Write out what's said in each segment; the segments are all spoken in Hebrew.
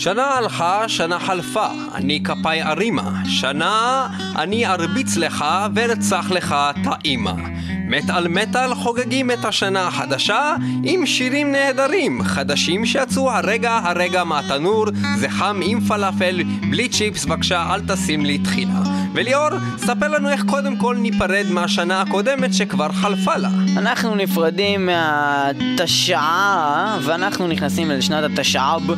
שנה הלכה, שנה חלפה, אני כפיי ארימה. שנה אני ארביץ לך וארצח לך טעימה. מטאל מטאל חוגגים את השנה החדשה עם שירים נהדרים, חדשים שיצאו הרגע הרגע מהתנור, זה חם עם פלאפל, בלי צ'יפס בבקשה אל תשים לי תחילה. וליאור, ספר לנו איך קודם כל ניפרד מהשנה הקודמת שכבר חלפה לה. אנחנו נפרדים מהתשעה, ואנחנו נכנסים לשנת התשע"ב,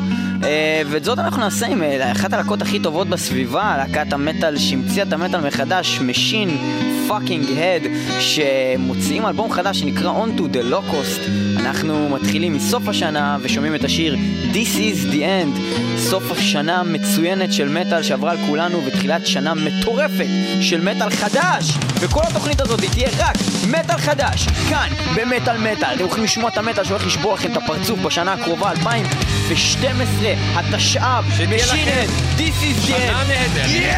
אה, ואת זאת אנחנו נעשה עם אה, אחת הלהקות הכי טובות בסביבה, להקת המטאל שהמציאה את המטאל מחדש, Machine fucking Head, שמוציאים אלבום חדש שנקרא On to the Locust. אנחנו מתחילים מסוף השנה ושומעים את השיר This is the end, סוף השנה מצוינת של מטאל שעברה על כולנו ותחילת שנה מטורפת של מטאל חדש! וכל התוכנית הזאת תהיה רק מטאל חדש, כאן במטאל מטאל. אתם יכולים לשמוע את המטאל שהולך לשבור לכם את הפרצוף בשנה הקרובה, 2012, התשע"ב, משינן, This is the end. שנה נהדרת.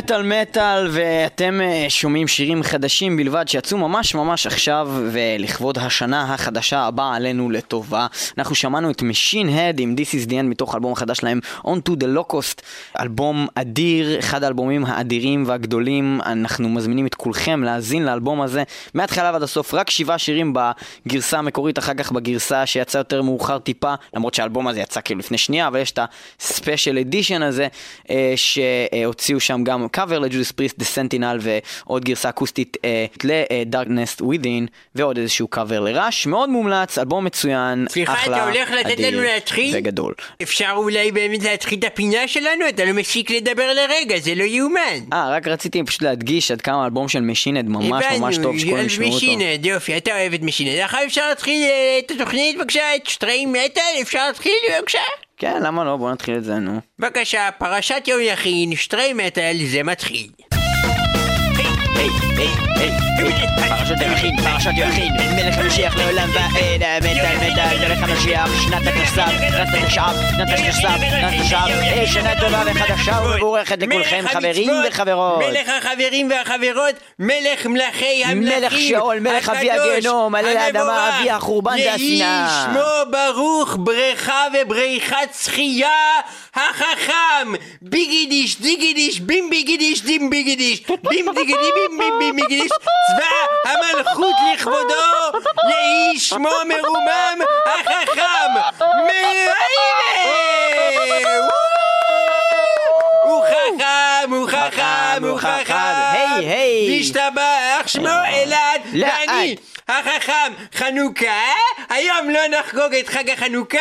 במטאל מטאל, ואתם אה, שומעים שירים חדשים בלבד שיצאו ממש ממש עכשיו, ולכבוד השנה החדשה הבאה עלינו לטובה. אנחנו שמענו את Machine Head עם This is the End מתוך האלבום החדש שלהם, On to the Locust, אלבום אדיר, אחד האלבומים האדירים והגדולים. אנחנו מזמינים את כולכם להאזין לאלבום הזה מההתחלה ועד הסוף, רק שבעה שירים בגרסה המקורית, אחר כך בגרסה שיצאה יותר מאוחר טיפה, למרות שהאלבום הזה יצא כאילו לפני שנייה, אבל יש את ה special edition הזה, אה, שהוציאו שם גם קאבר ל Judas Priest, The Sentinel ועוד גרסה אקוסטית אה, ל Darkness Within ועוד איזשהו קאבר ל Rush, מאוד מומלץ, אלבום מצוין, סליחה, אחלה, אתה הולך לתת אדיר לנו להתחיל? וגדול. אפשר אולי באמת להתחיל את הפינה שלנו? אתה לא מפסיק לדבר לרגע, זה לא יאומן. אה, רק רציתי פשוט להדגיש עד כמה האלבום של Machine Head ממש ממש טוב שכולם ישמעו אותו. Machine Head, יופי, אתה אוהב את Machine Head. עכשיו אפשר להתחיל אה, את התוכנית, בבקשה, את שטרי מטאל, אפשר להתחיל, בבקשה? כן, למה לא? בוא נתחיל את זה, נו. בבקשה, פרשת יום יכין, שטרי זה מתחיל. פרשת ירחין, פרשת ירחין, מלך המשיח לעולם ועד, מטאל מטאל, מלך המשיח, שנת התשס"ב, שנת התשע"ב, שנת התשס"ב, שנת התשע"ב, אה, שנה טובה וחדשה ומבורכת לכולכם חברים וחברות. מלך החברים והחברות, מלך מלכי המלכים. מלך שאול, מלך אבי הגיהנום, עלה לאדמה. אבי החורבן והשנאה. שמו ברוך, ברכה ובריחת שחייה, החכם, ביגידיש, דיגידיש, בים ביגידיש, דים ביגידיש, בים בים ביגידיש, צבא המלכות לכבודו, יהי שמו מרומם, החכם, מהנה! הוא חכם, הוא חכם, הוא חכם. היי, היי. נשתבח שמו לעד. ואני החכם חנוכה. היום לא נחגוג את חג החנוכה,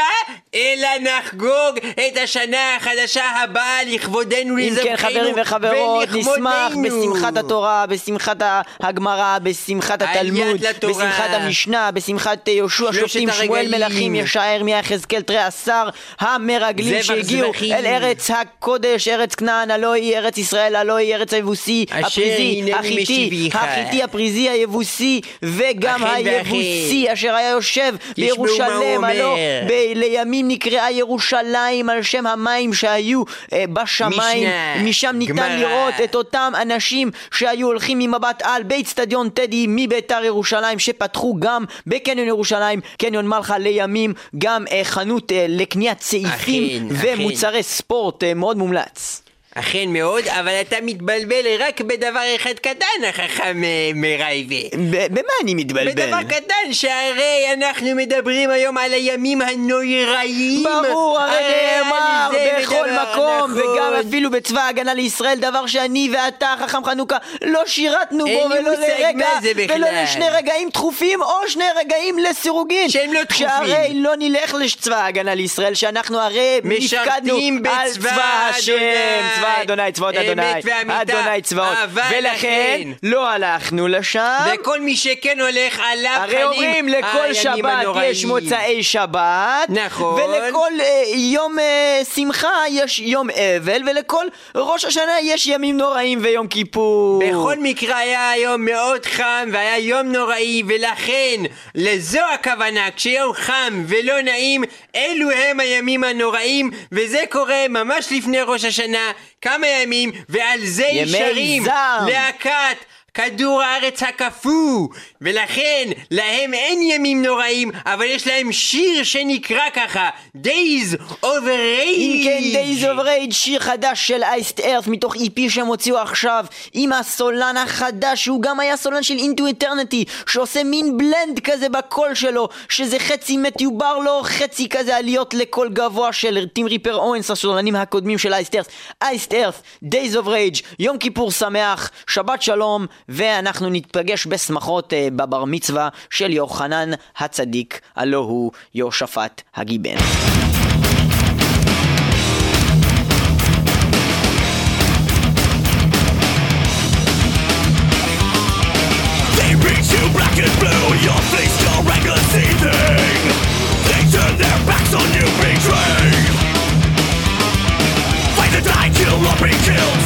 אלא נחגוג את השנה החדשה הבאה לכבודנו, אם לזבחנו כן חברים וחברות, נשמח. בשמחת התורה, בשמחת הגמרא, בשמחת התלמוד. בשמחת המשנה, בשמחת יהושע שלושת שופטים, שמואל. מלכים, ישער, מיחזקאל, תרי עשר, המרגלים שהגיעו. אל ארץ הקודש, ארץ כנען, הלא היא ארץ ישראל, הלא היא ארץ היבוסי, הפריזי, החיטי. החיטי, הפריזי, היבוסי, וגם אכן ואכן. היבוסי, אשר היה יושב בירושלם, הלא. ב- לימים נקראה ירושלים על שם המים שהיו אה, בשמיים, משנה, משם ניתן גמרא. לראות את אותם אנשים שהיו הולכים ממבט על באיצטדיון טדי מביתר ירושלים שפתחו גם בקניון ירושלים, קניון מלחה לימים, גם אה, חנות אה, לקניית צעיפים אכן, אכן. ומוצרי ספורט אה, מאוד מומלץ. אכן מאוד, אבל אתה מתבלבל רק בדבר אחד קטן, החכם אה, מרייבה. במה אני מתבלבל? בדבר קטן, שהרי אנחנו מדברים היום על הימים הנויראים. ברור, הרי על נאמר בכל מקום, נכון. וגם אפילו בצבא ההגנה לישראל, דבר שאני ואתה, חכם חנוכה, לא שירתנו בו ולא לרגע. ולא לשני רגעים דחופים, או שני רגעים לסירוגין. שהם לא דחופים. שהרי לא נלך לצבא ההגנה לישראל, שאנחנו הרי נפקדנו על צבא השם. צבא אדוני, צבאות אמת אדוני, ואמיתה. אדוני צבאות, ולכן לכן- לא הלכנו לשם. וכל מי שכן הולך עליו הרי חלים אומרים לכל שבת. יש מוצאי שבת, נכון. ולכל אה, יום אה, שמחה יש יום אבל, ולכל ראש השנה יש ימים נוראים ויום כיפור. בכל מקרה היה היום מאוד חם והיה יום נוראי ולכן לזו הכוונה כשיום חם ולא נעים אלו הם הימים הנוראים וזה קורה ממש לפני ראש השנה כמה ימים ועל זה ישרים. להקת כדור הארץ הקפוא. ולכן להם אין ימים נוראים אבל יש להם שיר שנקרא ככה Days of Rage. אם כן, Days of Rage, שיר חדש של Iced Earth מתוך EP שהם הוציאו עכשיו עם הסולן החדש שהוא גם היה סולן של Into Eternity שעושה מין blend כזה בקול שלו שזה חצי מתיו בארלו, חצי כזה עליות לקול גבוה של טים ריפר אוונס הסולנים הקודמים של Iced Earth אייסט ארת, Days of Rage, יום כיפור שמח, שבת שלום ואנחנו נתפגש בשמחות אה, בבר מצווה של יוחנן הצדיק, הלא הוא יהושפט הגיבן.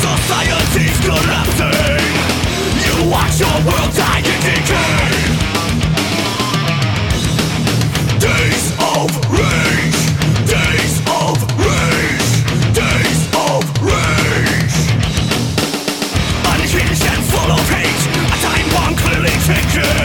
Society's collapsing. your world in decay Days of rage. Days of rage. Days of rage. Full of hate. A time clearly taken.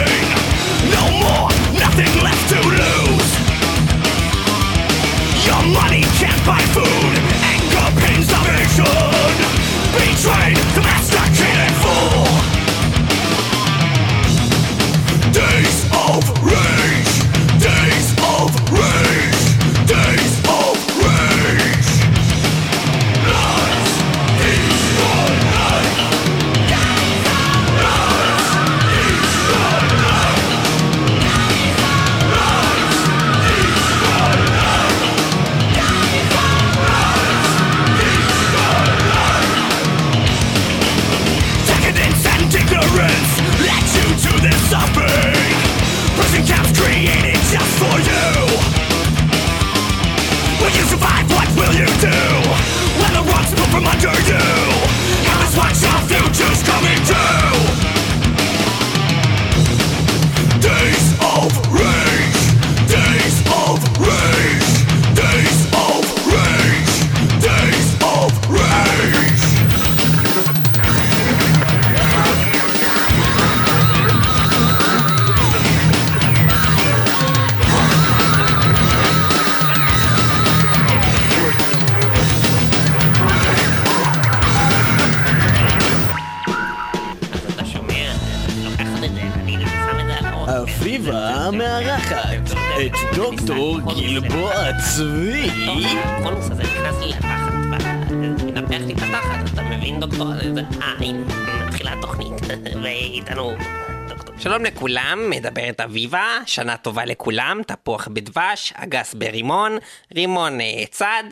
שנה טובה לכולם, תפוח בדבש, אגס ברימון, רימון אה, צד,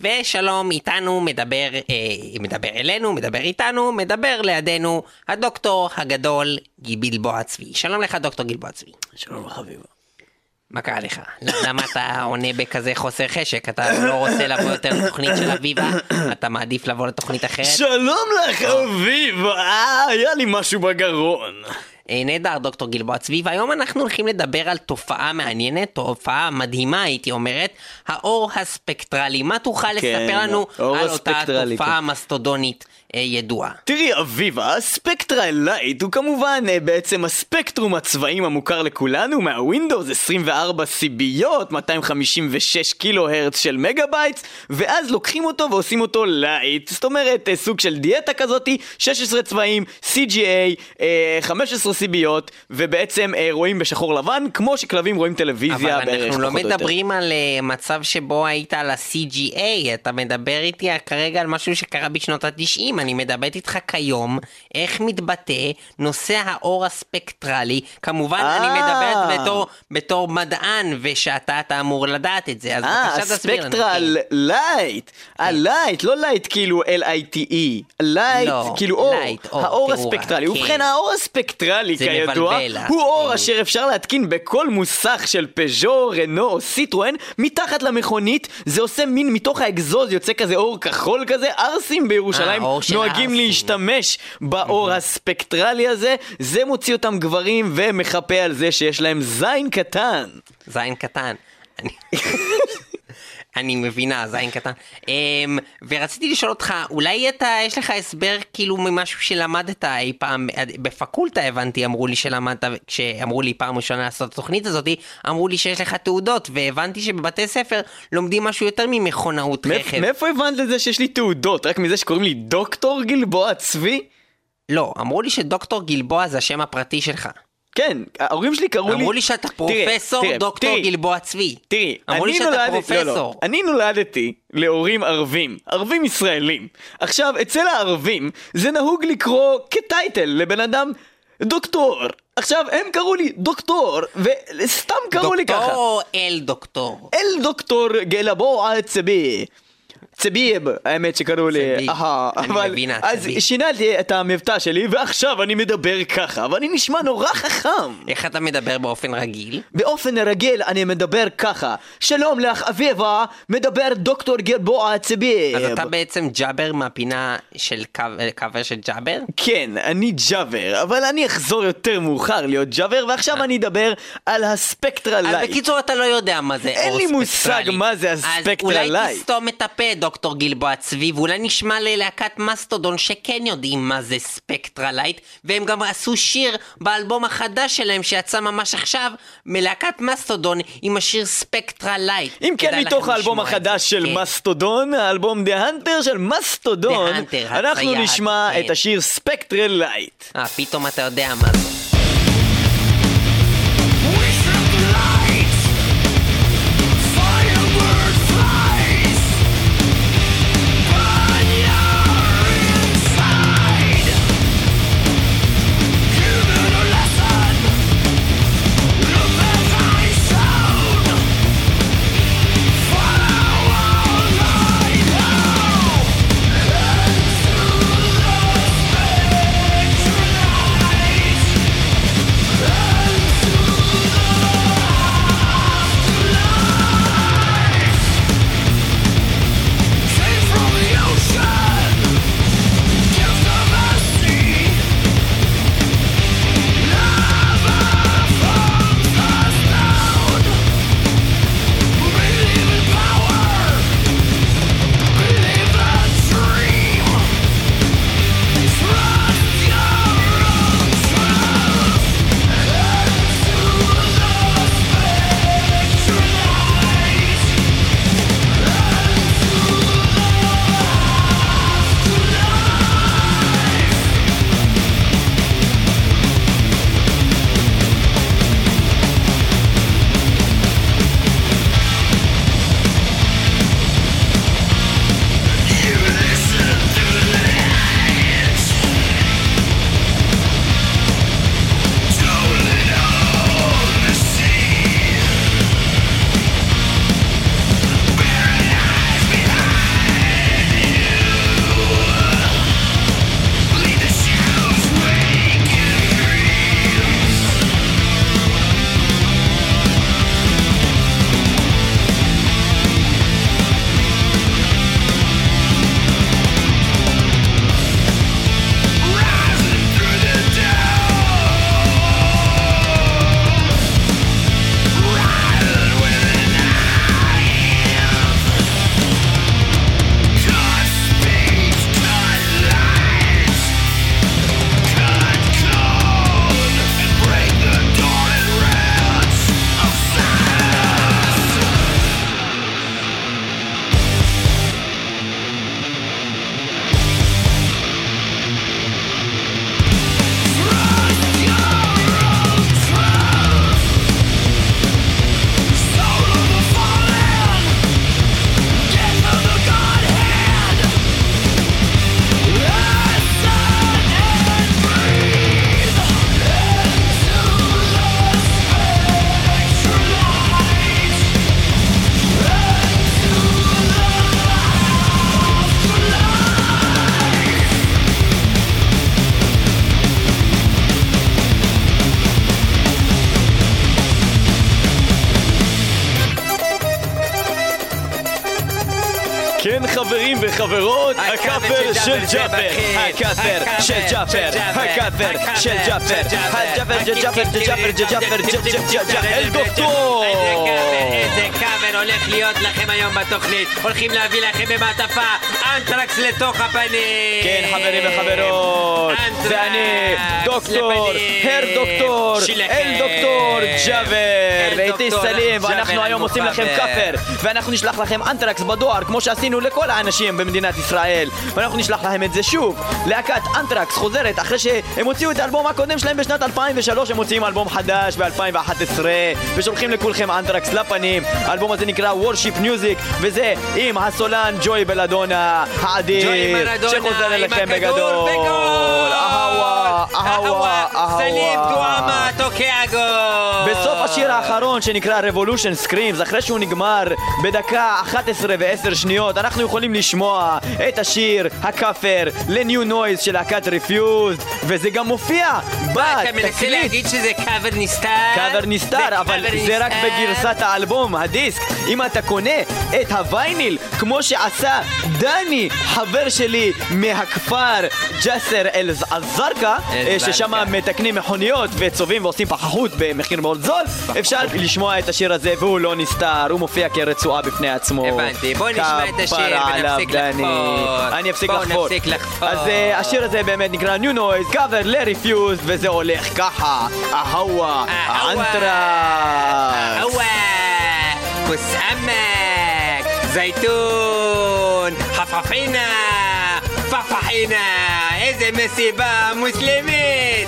ושלום איתנו, מדבר, אה, מדבר אלינו, מדבר איתנו, מדבר לידינו, הדוקטור הגדול גלבוע צבי. שלום לך דוקטור גלבוע צבי. שלום חביבה. מה קרה לך? למה אתה עונה בכזה חוסר חשק? אתה לא רוצה לבוא יותר לתוכנית של אביבה? אתה מעדיף לבוא לתוכנית אחרת? שלום לך אביבה, אה, היה לי משהו בגרון. אה, נהדר, דוקטור גלבוע צבי, והיום אנחנו הולכים לדבר על תופעה מעניינת, תופעה מדהימה הייתי אומרת, האור הספקטרלי. מה תוכל לספר לנו על אותה תופעה כן. מסטודונית ידועה? תראי אביבה, ה spectral light הוא כמובן אה, בעצם הספקטרום הצבעים המוכר לכולנו מה Windows 24 סיביות, 256 קילו הרץ של מגה בייטס ואז לוקחים אותו ועושים אותו light זאת אומרת אה, סוג של דיאטה כזאתי 16 צבעים, CGA, אה, 15 סיביות ובעצם אה, רואים בשחור לבן כמו שכלבים רואים טלוויזיה אבל בערך אנחנו לא פחות או יותר. מדברים על אה, מצב שבו היית על ה-CGA, אתה מדבר איתי כרגע על משהו שקרה בשנות ה-90, אני מדבר איתך כיום, איך מתבטא נושא האור הספקטרלי, כמובן אני אה. מדברת בתור, בתור מדען, ושאתה אתה אמור לדעת את זה, אז אה, בבקשה תסביר לנו. Spectre כן. light. אה, light, לא lite כאילו L-I-T-E. light, לא, כאילו אור. light, אור, האור תאורה, הספקטרלי. כן. ובכן, האור הספקטרלי, זה כידוע, מבלבל, הוא אור כן. אשר אפשר להתקין בכל מוסך של פז'ו, רנו או סיטרואן, מתחת למכונית. זה עושה מין, מתוך האגזוז יוצא כזה אור כחול כזה. ערסים בירושלים אה, אור של נוהגים. להשתמש באור הספקטרלי הזה. זה מוציא אותם גברים ומחפה על זה שיש להם זין קטן. זין קטן. אני- מבינה, זין קטן. Um, ורציתי לשאול אותך, אולי אתה, יש לך הסבר כאילו ממשהו שלמדת אי פעם, בפקולטה הבנתי, אמרו לי שלמדת, כשאמרו לי פעם ראשונה לעשות את התוכנית הזאתי, אמרו לי שיש לך תעודות, והבנתי שבבתי ספר לומדים משהו יותר ממכונאות רכב. מאיפה הבנת את זה שיש לי תעודות? רק מזה שקוראים לי דוקטור גלבוע צבי? לא, אמרו לי שדוקטור גלבוע זה השם הפרטי שלך. כן, ההורים שלי קראו לי... אמרו לי שאתה תראה, פרופסור תראה, דוקטור תראי, גלבוע צבי. תראי, אמרו לי שאתה נולדתי, לא, לא, פרופסור. אני נולדתי להורים ערבים, ערבים ישראלים. עכשיו, אצל הערבים זה נהוג לקרוא כטייטל לבן אדם דוקטור. עכשיו, הם קראו לי דוקטור, וסתם קראו לי ככה. דוקטור או אל דוקטור? אל דוקטור גלבוע צבי. צביב, האמת שקראו לי. אהה, אבל, מבינה, אז צביב. שיניתי את המבטא שלי, ועכשיו אני מדבר ככה, ואני נשמע נורא חכם. איך אתה מדבר באופן רגיל? באופן רגיל אני מדבר ככה, שלום לך אביבה, מדבר דוקטור גלבוע צביב. אז אתה בעצם ג'אבר מהפינה של קו- קאבר של ג'אבר? כן, אני ג'אבר, אבל אני אחזור יותר מאוחר להיות ג'אבר, ועכשיו אני אדבר על ה Spectre אז light. בקיצור אתה לא יודע מה זה אין אור לי מושג ספקטרלי. מה זה ה Spectre אז אולי light. תסתום את הפה דוקטור גלבוע צבי, ואולי נשמע ללהקת מסטודון שכן יודעים מה זה Spectrelight, והם גם עשו שיר באלבום החדש שלהם שיצא ממש עכשיו, מלהקת מסטודון עם השיר Spectrelight. אם כן, מתוך האלבום. החדש של כן. מסטודון, האלבום The Hunter של מסטודון, אנחנו נשמע כן. את השיר Spectrelight. אה, פתאום אתה יודע מה זה. הכאפר של ג'אפר, הכאפר של ג'אפר, הכאפר של ג'אפר, הג'אפר של ג'אפר, ג'אפר, ג'אפר, ג'אפר, אל דוקטור! איזה כבל הולך להיות לכם היום בתוכנית. הולכים להביא לכם במעטפה אנטרקס לתוך הפנים. כן חברים וחברות, אנטרקס ואני דוקטור. הר דוקטור. אל דוקטור ג'אבר, ואיתי סלים, ואנחנו היום עושים לכם. כאפר, ואנחנו נשלח לכם אנטרקס בדואר, כמו שעשינו לכל האנשים במדינת ישראל, ואנחנו נשלח להם את זה שוב. להקת אנטרקס חוזרת אחרי שהם הוציאו את האלבום הקודם שלהם בשנת 2003, הם מוציאים אלבום חדש ב-2011, ושולחים לכולכם אנטרקס לפנים. האלבום הזה נקרא Worship Music, וזה עם הסולן ג'וי בלדונה האדיר, שחוזר אליכם בגדול. אהווה, אהווה. סלים טועמה טוקיאגו. בסוף השיר האחרון שנקרא Revolution Screams, אחרי שהוא נגמר בדקה 11 ו-10 שניות, אנחנו יכולים לשמוע את השיר הכאפר ל-New של להקת Refused, וזה גם מופיע בתקליט. אתה מנסה להגיד שזה קאבר נסתר? קאבר נסתר, אבל זה רק בגרסת האלבום, הדיסק. אם אתה קונה את הווייניל, כמו שעשה דני, חבר שלי מהכפר ג'סר אל-זרקא, אה, אה, ששם מתקנים מכוניות וצובעים ועושים פחחות במחיר מאוד זול, אפשר לשמוע את השיר הזה והוא לא נסתר, הוא מופיע כרצועה בפני עצמו. הבנתי, בוא נשמע את השיר ונפסיק לחפור. אני אפסיק לחפור. אז אה, השיר הזה באמת נקרא New Noise, cover ל-refuse, וזה הולך ככה, אהווה, אנטרקס. אהווה, כוס עמק, זייתון, חפפינה. صحينا إذا مسيبه مسلمين.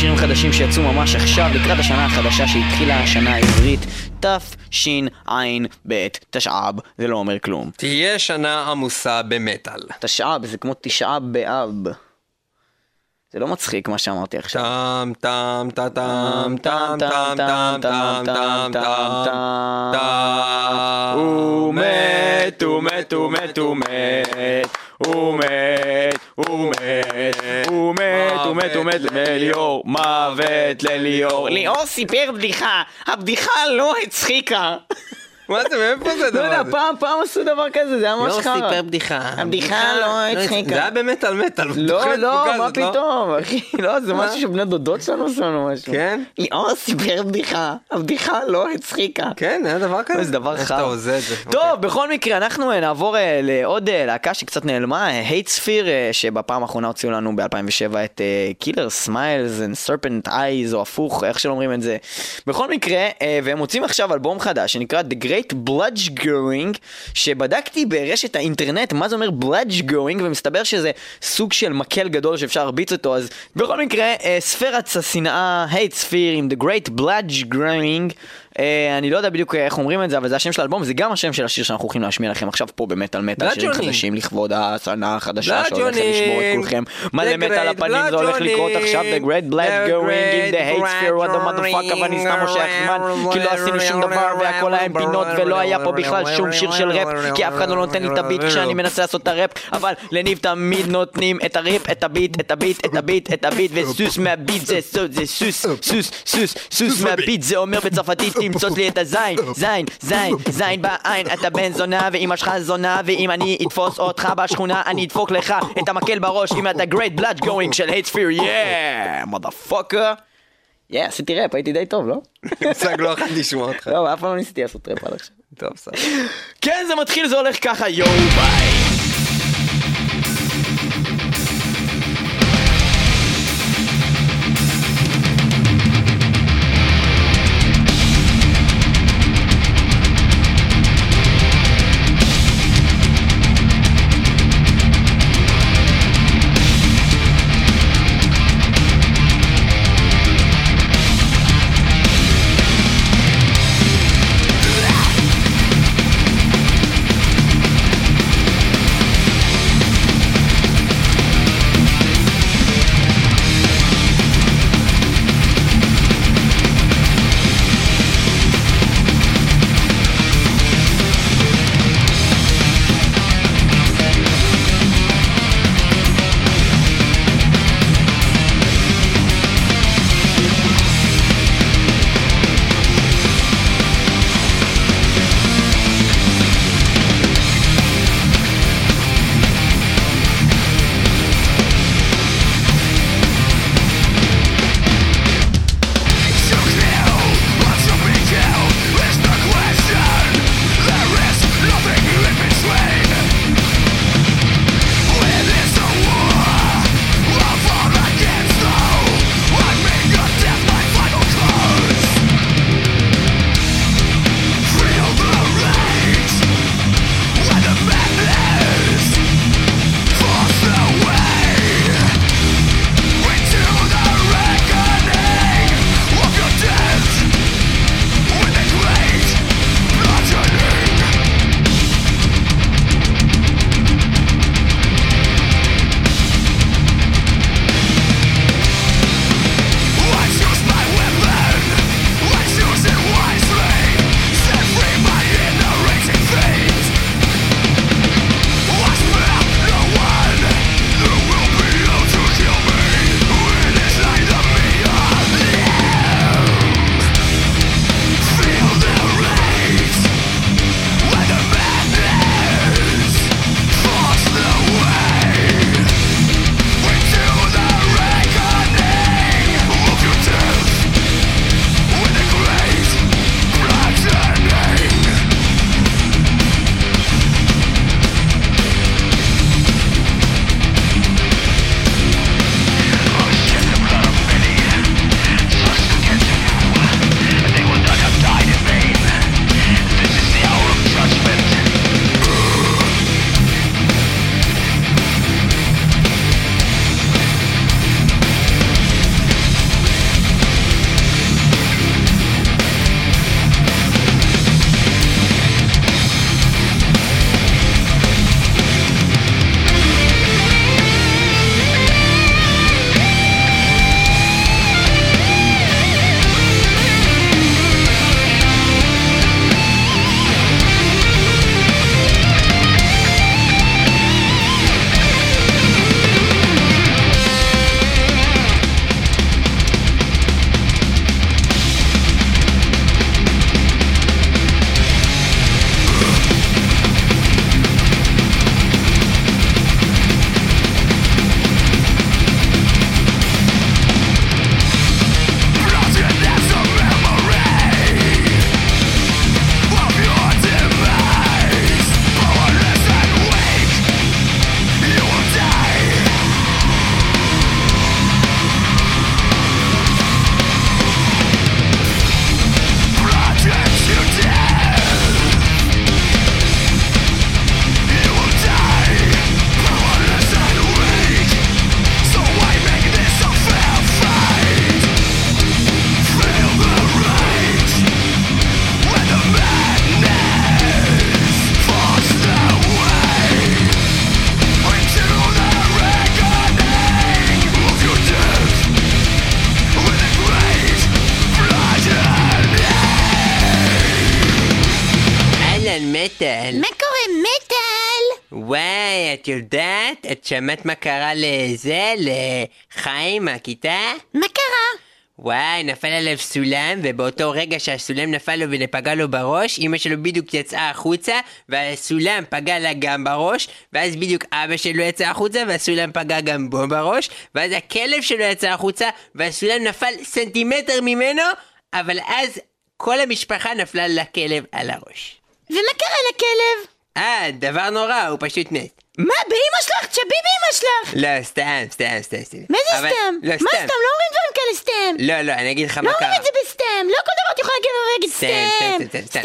שירים חדשים שיצאו ממש עכשיו לקראת השנה החדשה שהתחילה השנה העברית תשע"ב תשע"ב זה לא אומר כלום תהיה שנה עמוסה במטאל. תשע"ב זה כמו תשעה באב זה לא מצחיק מה שאמרתי עכשיו טם טם טם טם טם טם טם טם טם טם טם הוא מת, הוא מת, הוא מת, הוא מת, הוא מת, הוא מת, הוא מת, הוא מת, הוא מת לליאור, מוות לליאור. ליאור סיפר בדיחה, הבדיחה לא הצחיקה. מה זה, מאיפה זה לא הדבר יודע, הזה? פעם פעם עשו דבר כזה, זה היה ממש חרא בדיחה. הבדיחה לא הצחיקה. זה היה במטאל מטאל. לא, לא, מה לא? פתאום, אחי, לא, זה משהו שבני דודות שלנו עשו לנו משהו. כן? ליאור סיפר בדיחה, הבדיחה לא הצחיקה. כן, היה דבר כזה? זה דבר חרא. טוב, בכל מקרה, אנחנו אה, נעבור אה, לעוד אה, להקה שקצת נעלמה, הייט ספיר, שבפעם האחרונה הוציאו לנו ב-2007 את Killer Smiles and Serpent Eyes, או הפוך, איך שלא אומרים את זה. בכל מקרה, והם מוציאים עכשיו אלבום חדש שנקרא The Great Bludgeoning, שבדקתי ברשת האינטרנט מה זה אומר Bludgeoning, ומסתבר שזה סוג של מקל גדול שאפשר להרביץ אותו, אז בכל מקרה, אה, ספירת השנאה, HateSphere עם The Great Bludgeoning. אה, אני לא יודע בדיוק איך אומרים את זה, אבל זה השם של האלבום, זה גם השם של השיר שאנחנו הולכים להשמיע לכם עכשיו פה במטאל מטאל, שירים. חדשים לכבוד השנה החדשה שהולכת. לשבור את כולכם. מלא The מטאל הפנים, זה הולך. לקרות עכשיו, The Great Blood Going in the hate sphere, what the motherfucker, ואני סתם מושך זמן, כי לא עשינו שום דבר והכל היה עם פינות ולא היה פה בכלל שום שיר של ראפ, כי אף אחד לא נותן לי את הביט כשאני מנסה לעשות את הראפ, אבל לניב תמיד נותנים את הריפ, את הביט, את הביט, את הביט, את הביט, וסוס מהביט זה סוס, זה סוס, סוס, סוס, סוס מהביט, זה אומר בצרפתית תמצוץ לי את הזין, זין, זין, זין בעין, אתה בן זונה ואמא שלך זונה, ואם אני אתפוס אותך בשכונה אני אדפוק לך את המקל בראש עם אתה great blood going של hate sphere, yeah, motherfucker. yeah, עשיתי ראפ, הייתי די טוב, לא? מושג לא אחד לשמוע אותך. לא, אף פעם לא ניסיתי לעשות ראפ עד עכשיו. טוב, בסדר. כן, זה מתחיל, זה הולך ככה, יואו ביי. את שמעת מה קרה לזה? לחיים מהכיתה? מה קרה? וואי, נפל עליו סולם, ובאותו רגע שהסולם נפל לו ופגע לו בראש, אמא שלו בדיוק יצאה החוצה, והסולם פגע לה גם בראש, ואז בדיוק אבא שלו יצא החוצה, והסולם פגע גם בו בראש, ואז הכלב שלו יצא החוצה, והסולם נפל סנטימטר ממנו, אבל אז כל המשפחה נפלה לכלב על הראש. ומה קרה לכלב? אה, דבר נורא, הוא פשוט מת. מה, באמא שלך? תשבי באמא שלך! לא, סתם, סתם, סתם, סתם. מה זה אבל- סתם? לא, מה סתם? לא אומרים דברים כאלה סתם! לא, לא, אני אגיד לך לא מה קרה. אומרים את זה בסתם! לא כל דבר את יכולה להגיד להגיד סתם! סתם!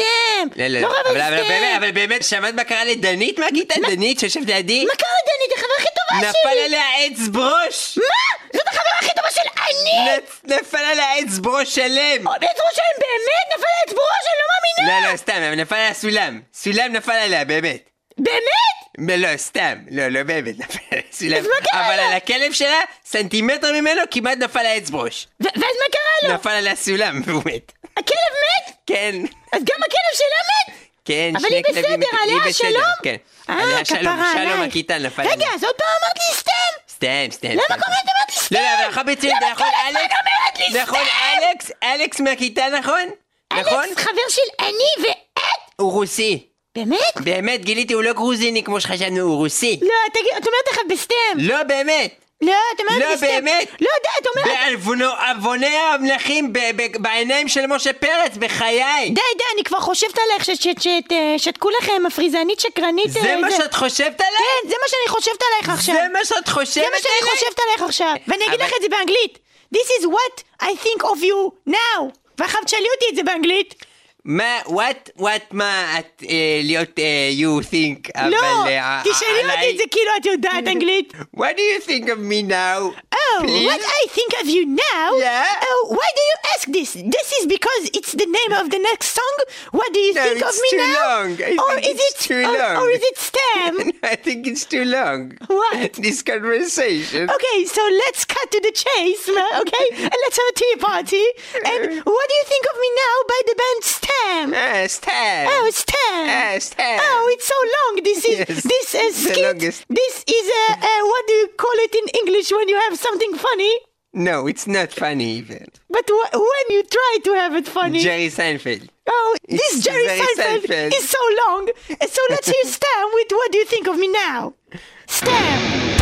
לא, לא, לא לא, אבל, אבל, סתם! באמת, אבל באמת, שמעת מה קרה לדנית מהכיתה? דנית שיושבת לידי? מה קרה לדנית? החברה הכי טובה נפל שלי! עליה עץ ברוש! מה? זאת החברה הכי טובה של אני! נפל עליה עץ ברוש שלם! בעצמו שלהם באמת נפל על אצבעו שאני לא מאמינה! לא, לא, סתם, נפל עליה סולם. סולם נפל עליה, באמת. באמת? לא, סתם. לא, לא באמת נפל עליה מה קרה אבל? על הכלב שלה, סנטימטר ממנו, כמעט נפל לה עץ ברוש. ו- ואז מה קרה לו? נפל עליה סולם, והוא מת. הכלב מת? כן. אז גם הכלב שלה מת? כן, אבל שני כלבים. עליה היא בסדר, שלום? כן. אה, עליה שלום, כפרה שלום עלייך. הכיתה נפל רגע, עליה. אז עוד פעם אמרת לי סתם? סתם, סתם. למה הזמן אמרת לי סתם? לא, לא, אבל נכון למה נכון, כל הזמן אלכס? נכון? אלכס? אלכס מהכיתה, נכון? נכון? אלכס חבר של אני ואת? הוא רוסי. באמת? באמת, גיליתי, הוא לא גרוזיני כמו שחשבנו, הוא רוסי. לא, תגיד, את אומרת לך בסתם. לא באמת. לא, את אומרת לא, בסתם. באמת. לא יודע, את אומרת... בעלבוני המלכים בעיניים של משה פרץ, בחיי. די, די, אני כבר חושבת עליך ש- ש- ש- אה, לכם מפריזנית שקרנית. זה אה, מה שאת חושבת עליי? כן, זה מה שאני חושבת עלייך עכשיו. זה מה שאת חושבת זה מה שאני עליי? חושבת עלייך עכשיו. ואני אגיד לך את זה באנגלית. This is what I think of you now. ואחר תשאלי אותי את זה באנגלית. Ma, what, what ma? What do eh, eh, you think ما وات وات ما اليوت يو ثينك لا تسألوني ذكرات ودات انجليت What do you think of me now? Oh, Please? what I think of you now? Yeah. Oh, why do you ask this? This is because it's the name of the next song. What do you no, think of me now? No, it's too Long. I or is it too or, long? Or is it Stem? I think it's too long. What? This conversation. Okay, so let's cut to the chase, okay? and let's have a tea party. And what do you think of me now by the band Stem? Stam? Ah, Stan. Oh, Stam. Ah, Stan. Oh, it's so long. This is Yes, this is the skit. longest. This is a uh, what do you call it in English when you have something funny? No, it's not funny even. But wh- when you try to have it funny, Jerry Seinfeld. oh, this It's Jerry Seinfeld, Seinfeld. is so long. So let's hear Stam with what do you think of me now? Stam.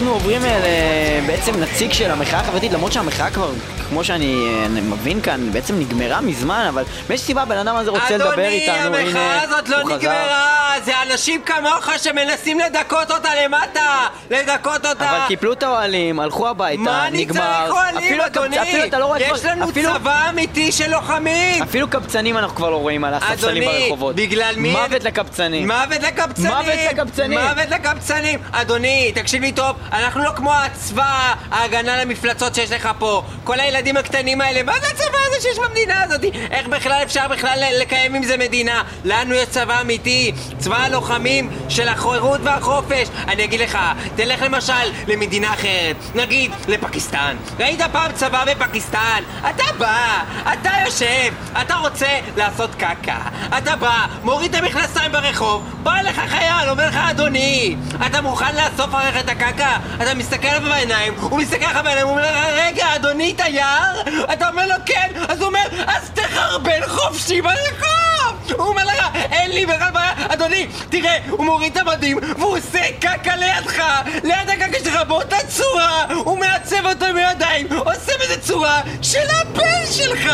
ואנחנו עוברים אל אה, בעצם נציג של המחאה החברתית למרות שהמחאה כבר, כמו שאני אה, מבין כאן, בעצם נגמרה מזמן אבל מאיזושהי סיבה הבן אדם הזה רוצה לדבר איתנו, אדוני, הנה, המחאה הזאת לא הוא חזר. נגמרה, זה אנשים כמוך שמנסים לדכות אותה למטה, לדכות אותה. אבל קיפלו את האוהלים, הלכו הביתה, מה אני נגמר. צריך אוהלים, אדוני? אפילו אתה לא רואה יש לנו אפילו- צבא אמיתי של לוחמים. אפילו קבצנים אנחנו כבר לא רואים על הספסלים אדוני, ברחובות. בגלל מי... מוות לקבצנים. מוות לקבצנים! מוות לקבצנים. מוות לקבצנים! אדוני, תקשיב לי טוב, אנחנו לא כמו הצבא ההגנה למפלצות שיש לך פה. כל הילדים הקטנים האלה, מה זה הצבא הזה שיש במדינה הזאת? איך בכלל אפשר בכלל לקיים עם זה מדינה? לנו יש צבא אמיתי, צבא הלוחמים של החירות והחופש. אני אגיד לך, תלך למשל למדינה אחרת, נגיד לפקיסטן. ראית פעם צבא בפקיסטן? אתה בא, אתה יושב, אתה רוצה לעשות קקה. אתה בא, מוריד את המכנסיים ברחוב, בא אליך חייל, אומר לך אדוני, אתה מוכן לאסוף עליך את הקקה? אתה מסתכל עליו בעיניים, הוא מסתכל לך בעיניים, הוא אומר לך, רגע, אדוני תייר? אתה אומר לו כן, אז הוא אומר, אז תחרבן חופשי ברחוב! הוא אומר לך, אין לי בכלל בעיה, אדוני, תראה, הוא מוריד את המדים, והוא עושה קקה לידך, ליד הקקה שלך באותה צורה, הוא מעצב אותו עם הידיים, עושה בזה צורה של הבן שלך!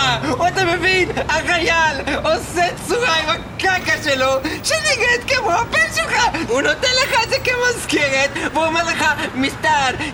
אתה מבין? החייל עושה צורה עם הקקה שלו, שנראית כמו הבן שלך! הוא נותן לך את זה כמזכרת, והוא אומר לך, מיסטר,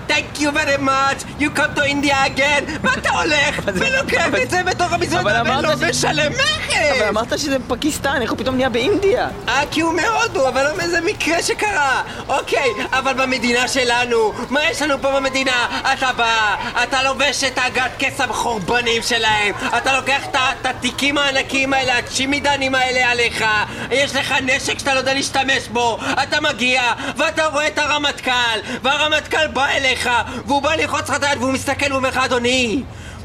thank you very much, you come to India again, ואתה הולך ולוקח את זה בתוך המזוודה ולא משלם מכס! אבל אמרת שזה פקיסטן, איך הוא פתאום נהיה באינדיה? אה, כי הוא מהודו, אבל לא מאיזה מקרה שקרה. אוקיי, אבל במדינה שלנו, מה יש לנו פה במדינה? אתה בא, אתה לובש את הגת כסם חורבנים שלהם, אתה לוקח את התיקים הענקיים האלה, הצ'ימידנים האלה עליך, יש לך נשק שאתה לא יודע להשתמש בו, אתה מגיע, ואתה רואה את הרמטכ"ל, והרמטכ"ל בא אליך, והוא בא ללחוץ לך את היד, והוא מסתכל ואומר לך, אדוני,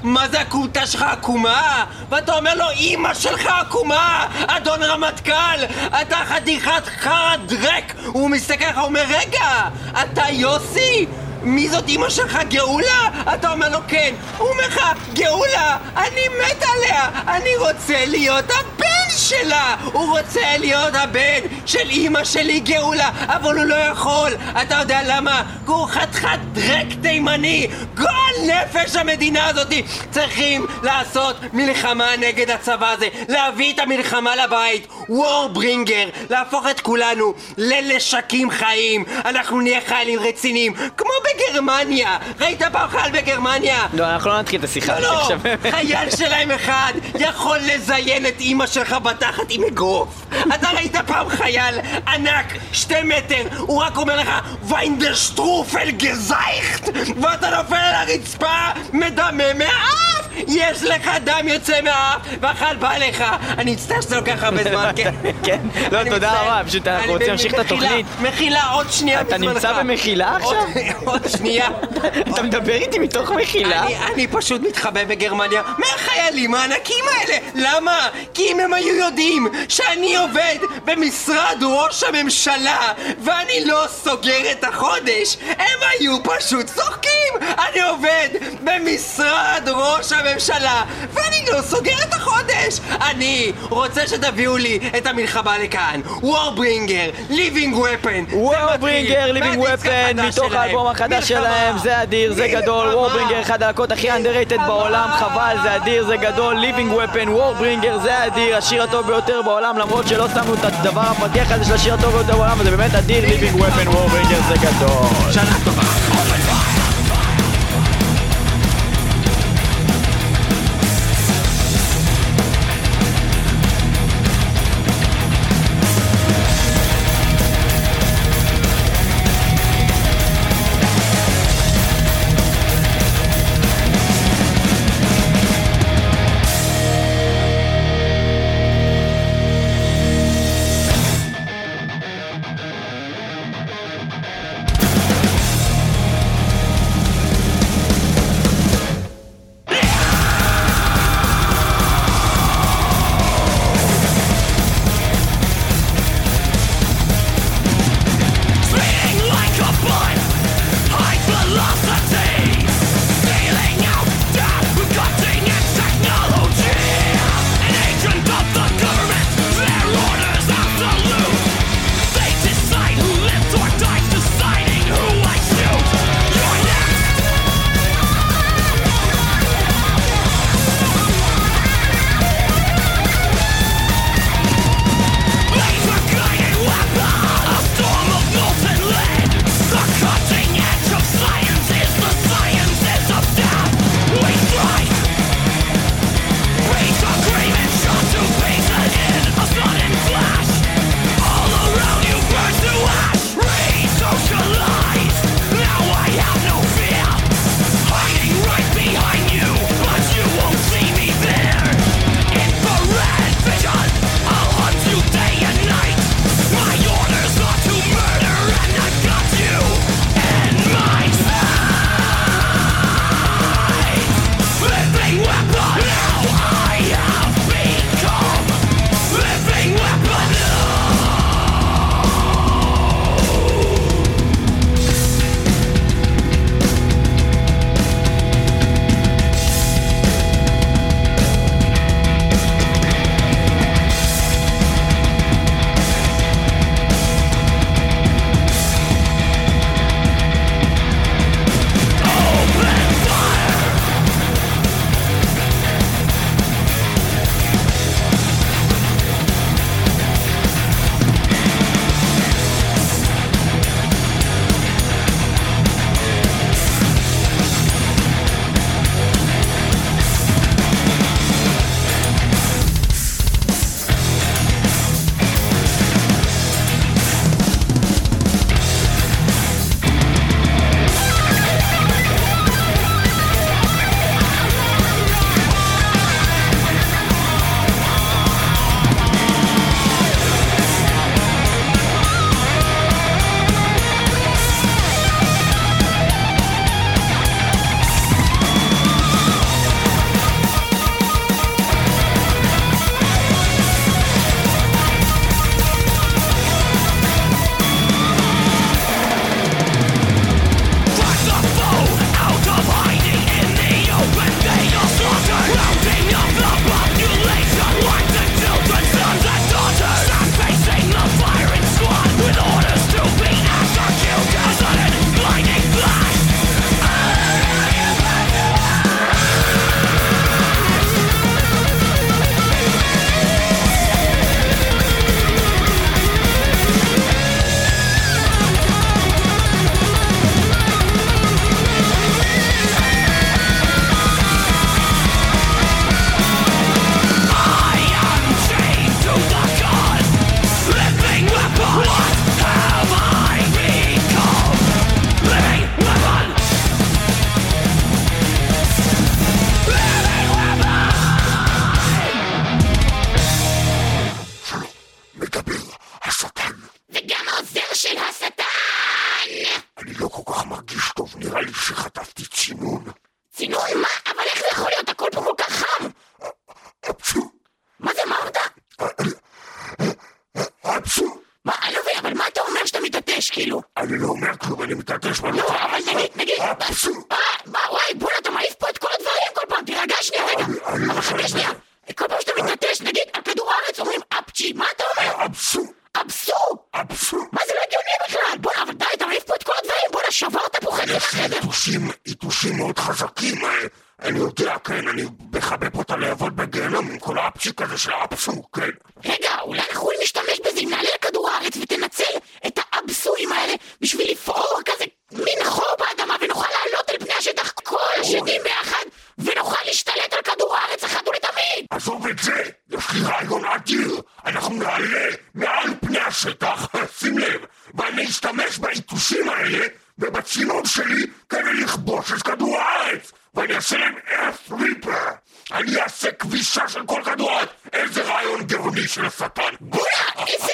מה זה הכומתה שלך עקומה? ואתה אומר לו, אמא שלך עקומה! אדון רמטכ"ל! אתה חתיכת חרא דרק! הוא מסתכל לך, אומר, רגע! אתה יוסי? מי זאת אמא שלך, גאולה? אתה אומר לו, כן. הוא אומר לך, גאולה, אני מת עליה! אני רוצה להיות הבן שלה! הוא רוצה להיות הבן של אמא שלי, גאולה! אבל הוא לא יכול! אתה יודע למה? כי הוא חתיכת דרק תימני! גועל נפש המדינה הזאת! צריכים לעשות מלחמה נגד הצבא הזה! להביא את המלחמה לבית! וורברינגר! להפוך את כולנו ללשקים חיים! אנחנו נהיה חיילים רציניים! כמו בגרמניה! ראית פעם חייל בגרמניה? לא, אנחנו לא נתחיל את השיחה. לא, לא. חייל שלהם אחד יכול לזיין את אימא שלך בתחת עם אגרוף. אתה ראית פעם חייל ענק, שתי מטר, הוא רק אומר לך ויינדרשטרופל גזייכט ואתה נופל על הרצפה, מדמם מהאף! יש לך דם יוצא מהאף, והחייל בא אליך. אני מצטער שזה לוקח הרבה זמן, כן. כן, לא, תודה. רבה, פשוט אנחנו רוצים להמשיך את התוכנית. מחילה, עוד שנייה אתה בזמנך. נמצא במחילה עכשיו? עוד- שנייה. אתה מדבר איתי מתוך מחילה? אני פשוט מתחבא בגרמניה מהחיילים הענקים האלה! למה? כי אם הם היו יודעים שאני עובד במשרד ראש הממשלה ואני לא סוגר את החודש, הם היו פשוט צוחקים! אני עובד במשרד ראש הממשלה ואני לא סוגר את החודש! אני רוצה שתביאו לי את המלחמה לכאן! וורברינגר, ליבינג ופן! וורברינגר, ליבינג ופן, מתוך האלבום החדש שלהם, זה אדיר, זה גדול, וורברינגר, אחד הלהקות הכי underrated בעולם, חבל, זה אדיר, זה גדול, ליבינג ופן, וורברינגר, זה אדיר, השיר הטוב ביותר בעולם, למרות שלא שמנו את הדבר הפתיח הזה של השיר הטוב ביותר בעולם, אבל זה באמת אדיר, ליבינג ופן, וורברינגר, זה גדול. שנה טובה! דף ריפר! אני אעשה כבישה של כל כדורת! איזה רעיון גאוני של השטן! בוא'נה! איזה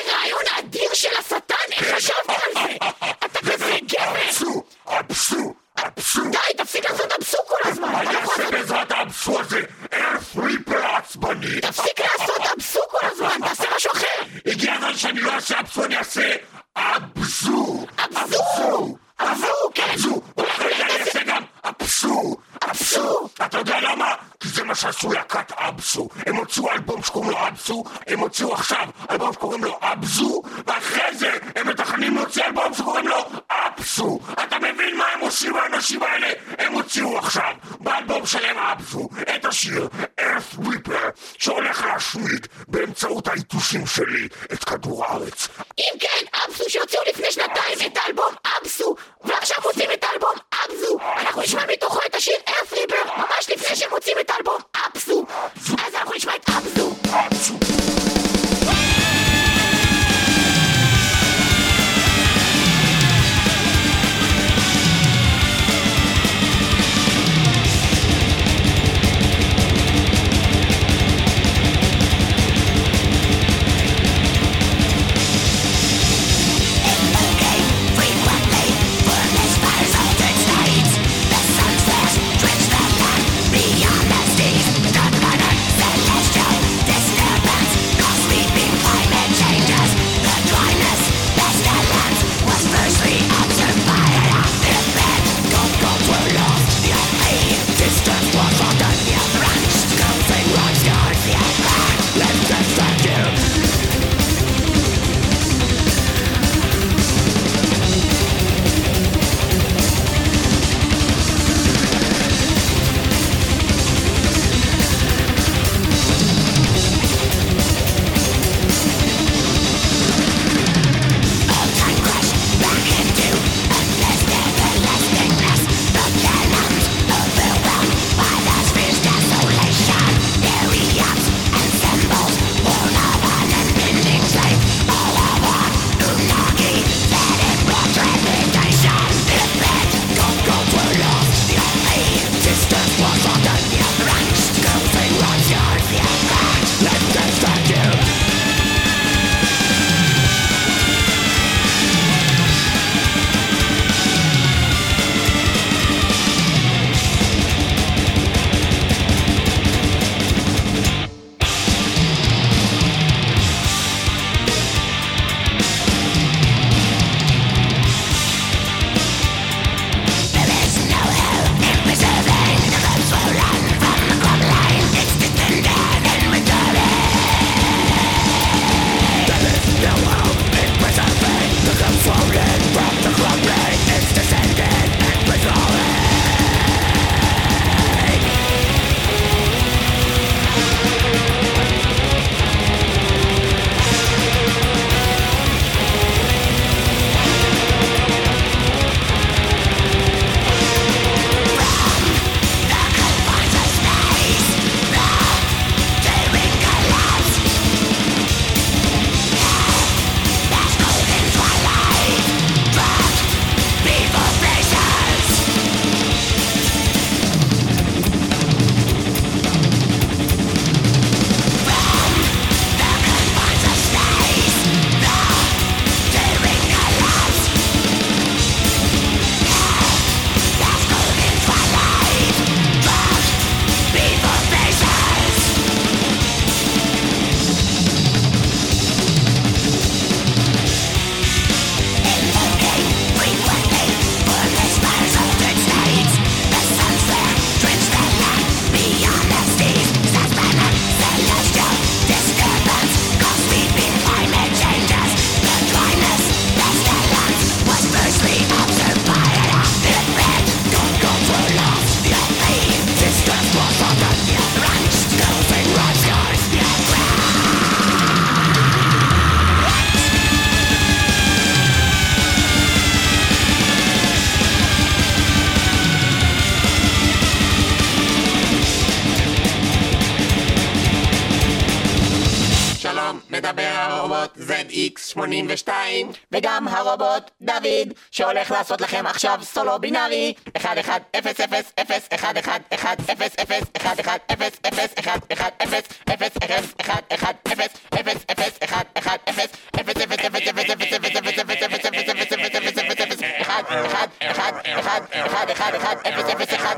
82 וגם הרובוט דוד שהולך לעשות לכם עכשיו סולו בינארי 1 1 0 0 0 1 1 1 0 0 1 1 0 0 1 1 0 0 0 1 1 0 0 0 1 1 0 0 0 0 0 0 0 0 0 0 0 0 0 0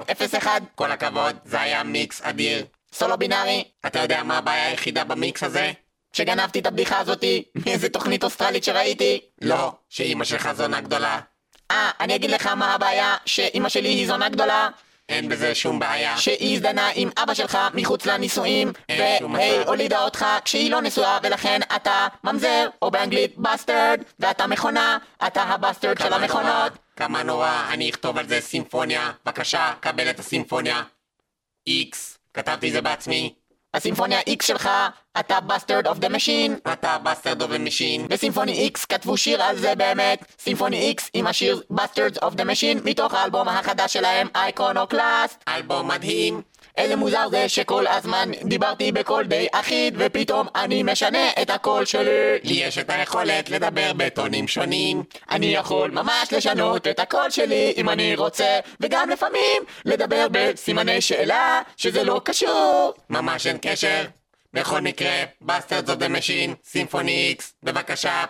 0 0 1 כל הכבוד, זה היה מיקס אדיר. סולו בינארי אתה יודע מה הבעיה היחידה במיקס הזה? שגנבתי את הבדיחה הזאתי מאיזה תוכנית אוסטרלית שראיתי לא, שאימא שלך זונה גדולה. אה, אני אגיד לך מה הבעיה שאימא שלי היא זונה גדולה אין בזה שום בעיה. שהיא הזדנה עם אבא שלך מחוץ לנישואים והיא. הולידה אותך כשהיא לא נשואה ולכן אתה ממזר או באנגלית bastard ואתה מכונה אתה ה bastard של המכונות כמה נורא, אני אכתוב על זה סימפוניה. בבקשה, קבל את הסימפוניה. X, כתבתי זה בעצמי. הסימפוניה X שלך אתה bastard of the machine אתה bastard of ה machine. ו Symphony X כתבו שיר על זה באמת Symphony X עם השיר Bastards of the Machine מתוך האלבום החדש שלהם Iconoclast אלבום מדהים. איזה מוזר זה שכל הזמן דיברתי בקול די אחיד ופתאום אני משנה את הקול שלי לי יש את היכולת לדבר בטונים שונים. אני יכול ממש לשנות את הקול שלי אם אני רוצה וגם לפעמים לדבר בסימני שאלה שזה לא קשור ממש אין קשר. בכל מקרה, בסטרדס אוף דה משין, סימפוני איקס, בבקשה.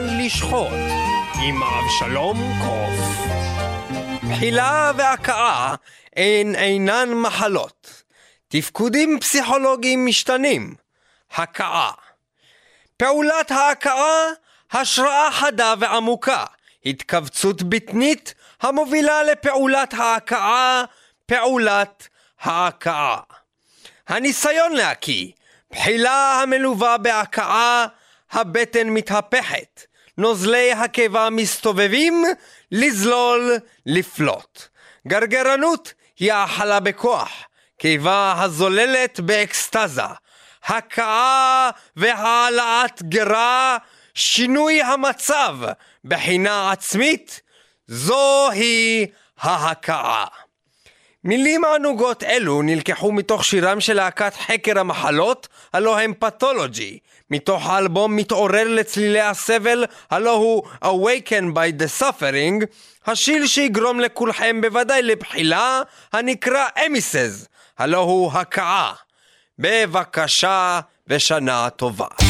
הזמן לשחוט עם אבשלום קוף. בחילה והכאה הן אינן מחלות. תפקודים פסיכולוגיים משתנים. הכאה. פעולת ההכאה, השראה חדה ועמוקה. התכווצות בטנית המובילה לפעולת ההכאה, פעולת ההכאה. הניסיון להקיא, בחילה המלווה בהכאה, הבטן מתהפכת, נוזלי הקיבה מסתובבים, לזלול, לפלוט. גרגרנות היא האכלה בכוח, קיבה הזוללת באקסטזה, הכאה והעלאת גרה, שינוי המצב בחינה עצמית, זוהי ההכאה. מילים ענוגות אלו נלקחו מתוך שירם של להקת חקר המחלות, הלא הם פתולוגי, מתוך האלבום מתעורר לצלילי הסבל, הלא הוא Awaken by the Suffering, השיר שיגרום לכולכם בוודאי לבחילה, הנקרא אמיסז, הלא הוא הכאה. בבקשה ושנה טובה.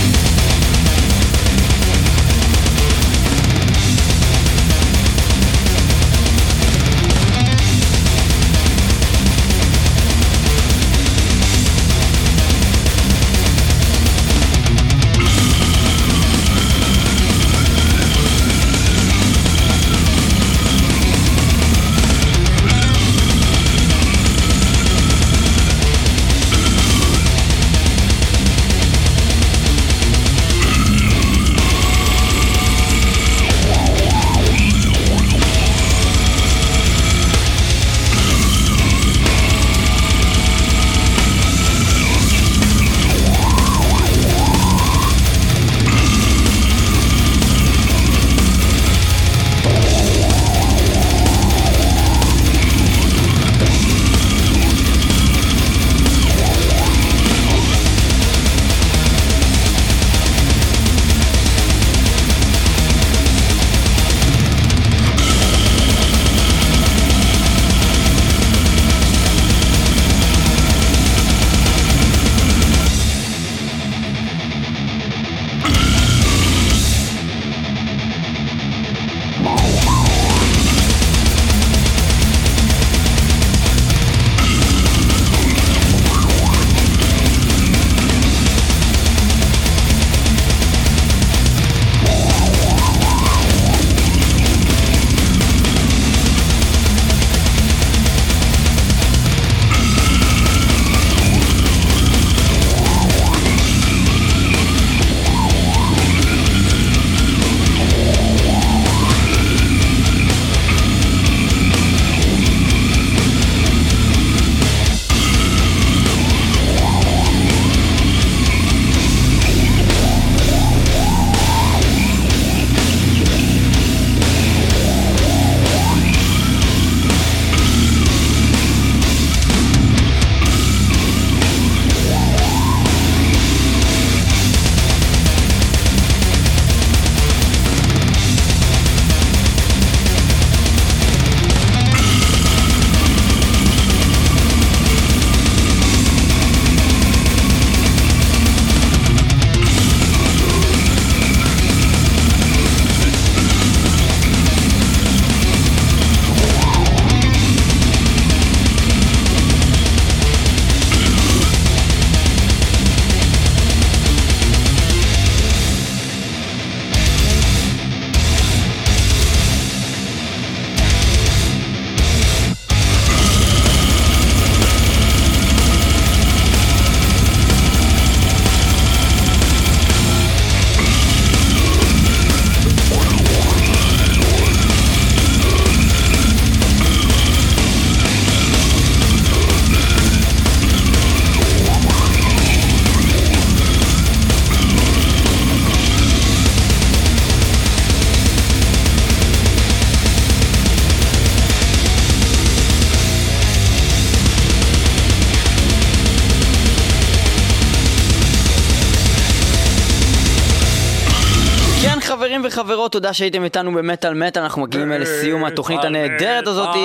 וחברות, תודה שהייתם איתנו במטאל מטאל, אנחנו מגיעים לסיום התוכנית הנהדרת הזאת.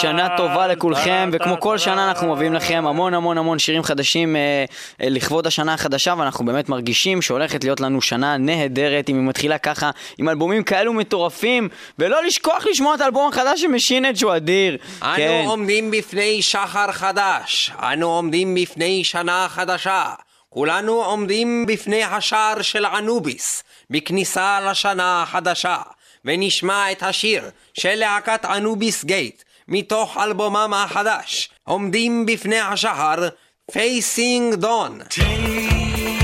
שנה טובה לכולכם, וכמו כל שנה אנחנו מביאים לכם המון המון המון שירים חדשים אה, אה, לכבוד השנה החדשה, ואנחנו באמת מרגישים שהולכת להיות לנו שנה נהדרת, אם היא מתחילה ככה, עם אלבומים כאלו מטורפים, ולא לשכוח לשמוע את האלבום החדש של משינד שהוא אדיר. אנו כן. עומדים בפני שחר חדש, אנו עומדים בפני שנה חדשה. כולנו עומדים בפני השער של אנוביס, בכניסה לשנה החדשה, ונשמע את השיר של להקת אנוביס גייט, מתוך אלבומם החדש, עומדים בפני השחר, Dawn. Take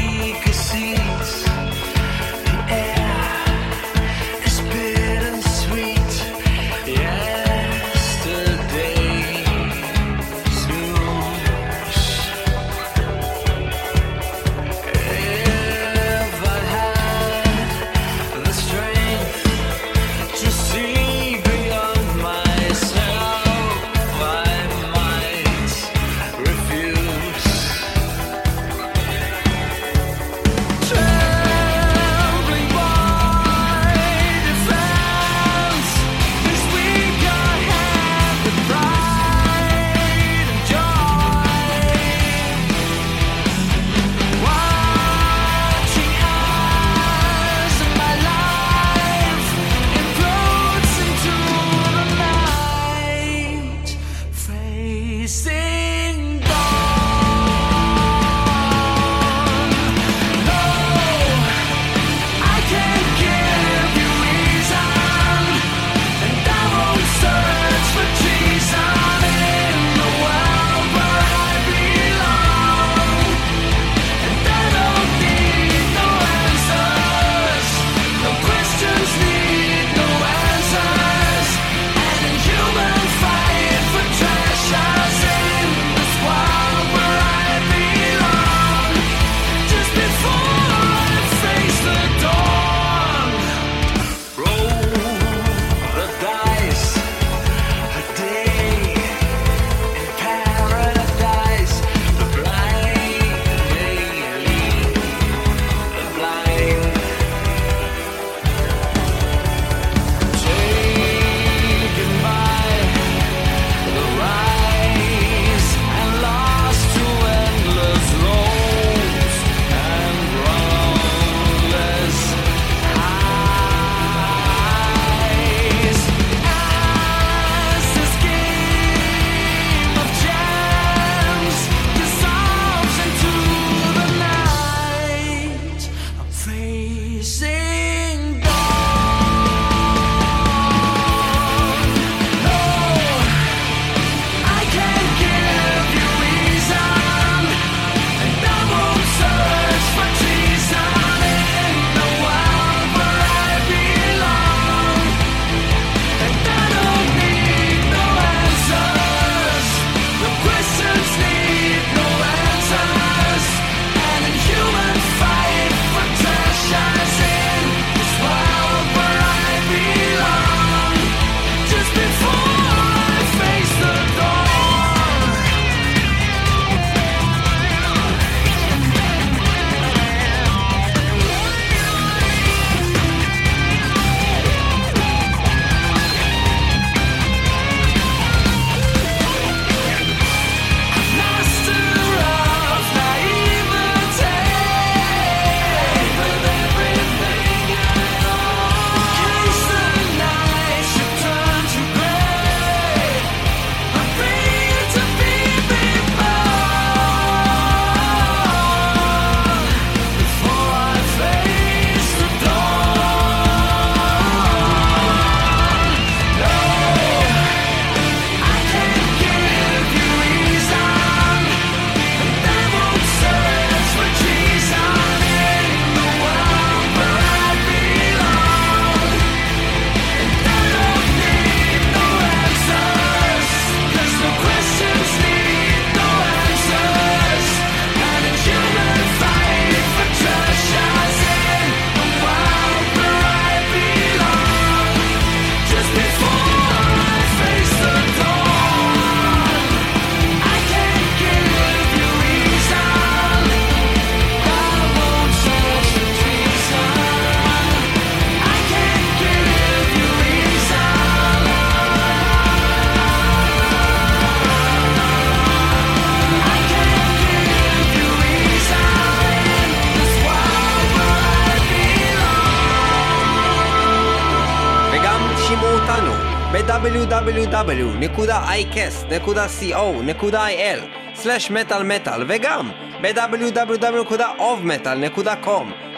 ב-www.icast.co.il/מטאל וגם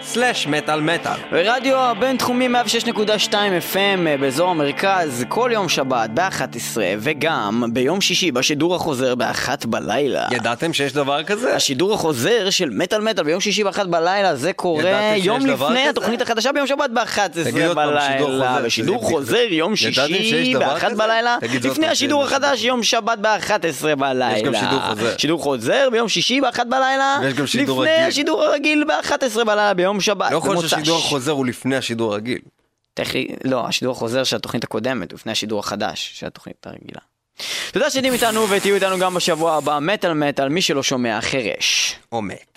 ב-www.ovmetal.com/מטאל ורדיו הבינתחומי 106.2 FM אה, באזור המרכז כל יום שבת ב-11 וגם ביום שישי בשידור החוזר ב-1 בלילה. ידעתם שיש דבר כזה? השידור החוזר של מטאל מטאל ביום שישי ב-1 בלילה זה קורה יום לפני? התוכנית החדשה ביום שבת תגיד ב-11 עוד פעם, שידור בלילה. בשידור חוזר יום שישי דבר ב-1 כזה? בלילה לפני השידור החדש יום שבת ב-11 בלילה. יש גם שידור חוזר. שידור חוזר ביום שישי ב-1 בלילה לפני. השידור הרגיל ב-11 בלילה ביום שבת. לא יכול להיות במוצ"ש. שהשידור החוזר הוא לפני השידור הרגיל. תכי... לא, השידור החוזר של התוכנית הקודמת, לפני השידור החדש של התוכנית הרגילה. תודה שהייתם איתנו ותהיו איתנו גם בשבוע הבא, מטאל מטאל, מי שלא שומע חירש. או מת.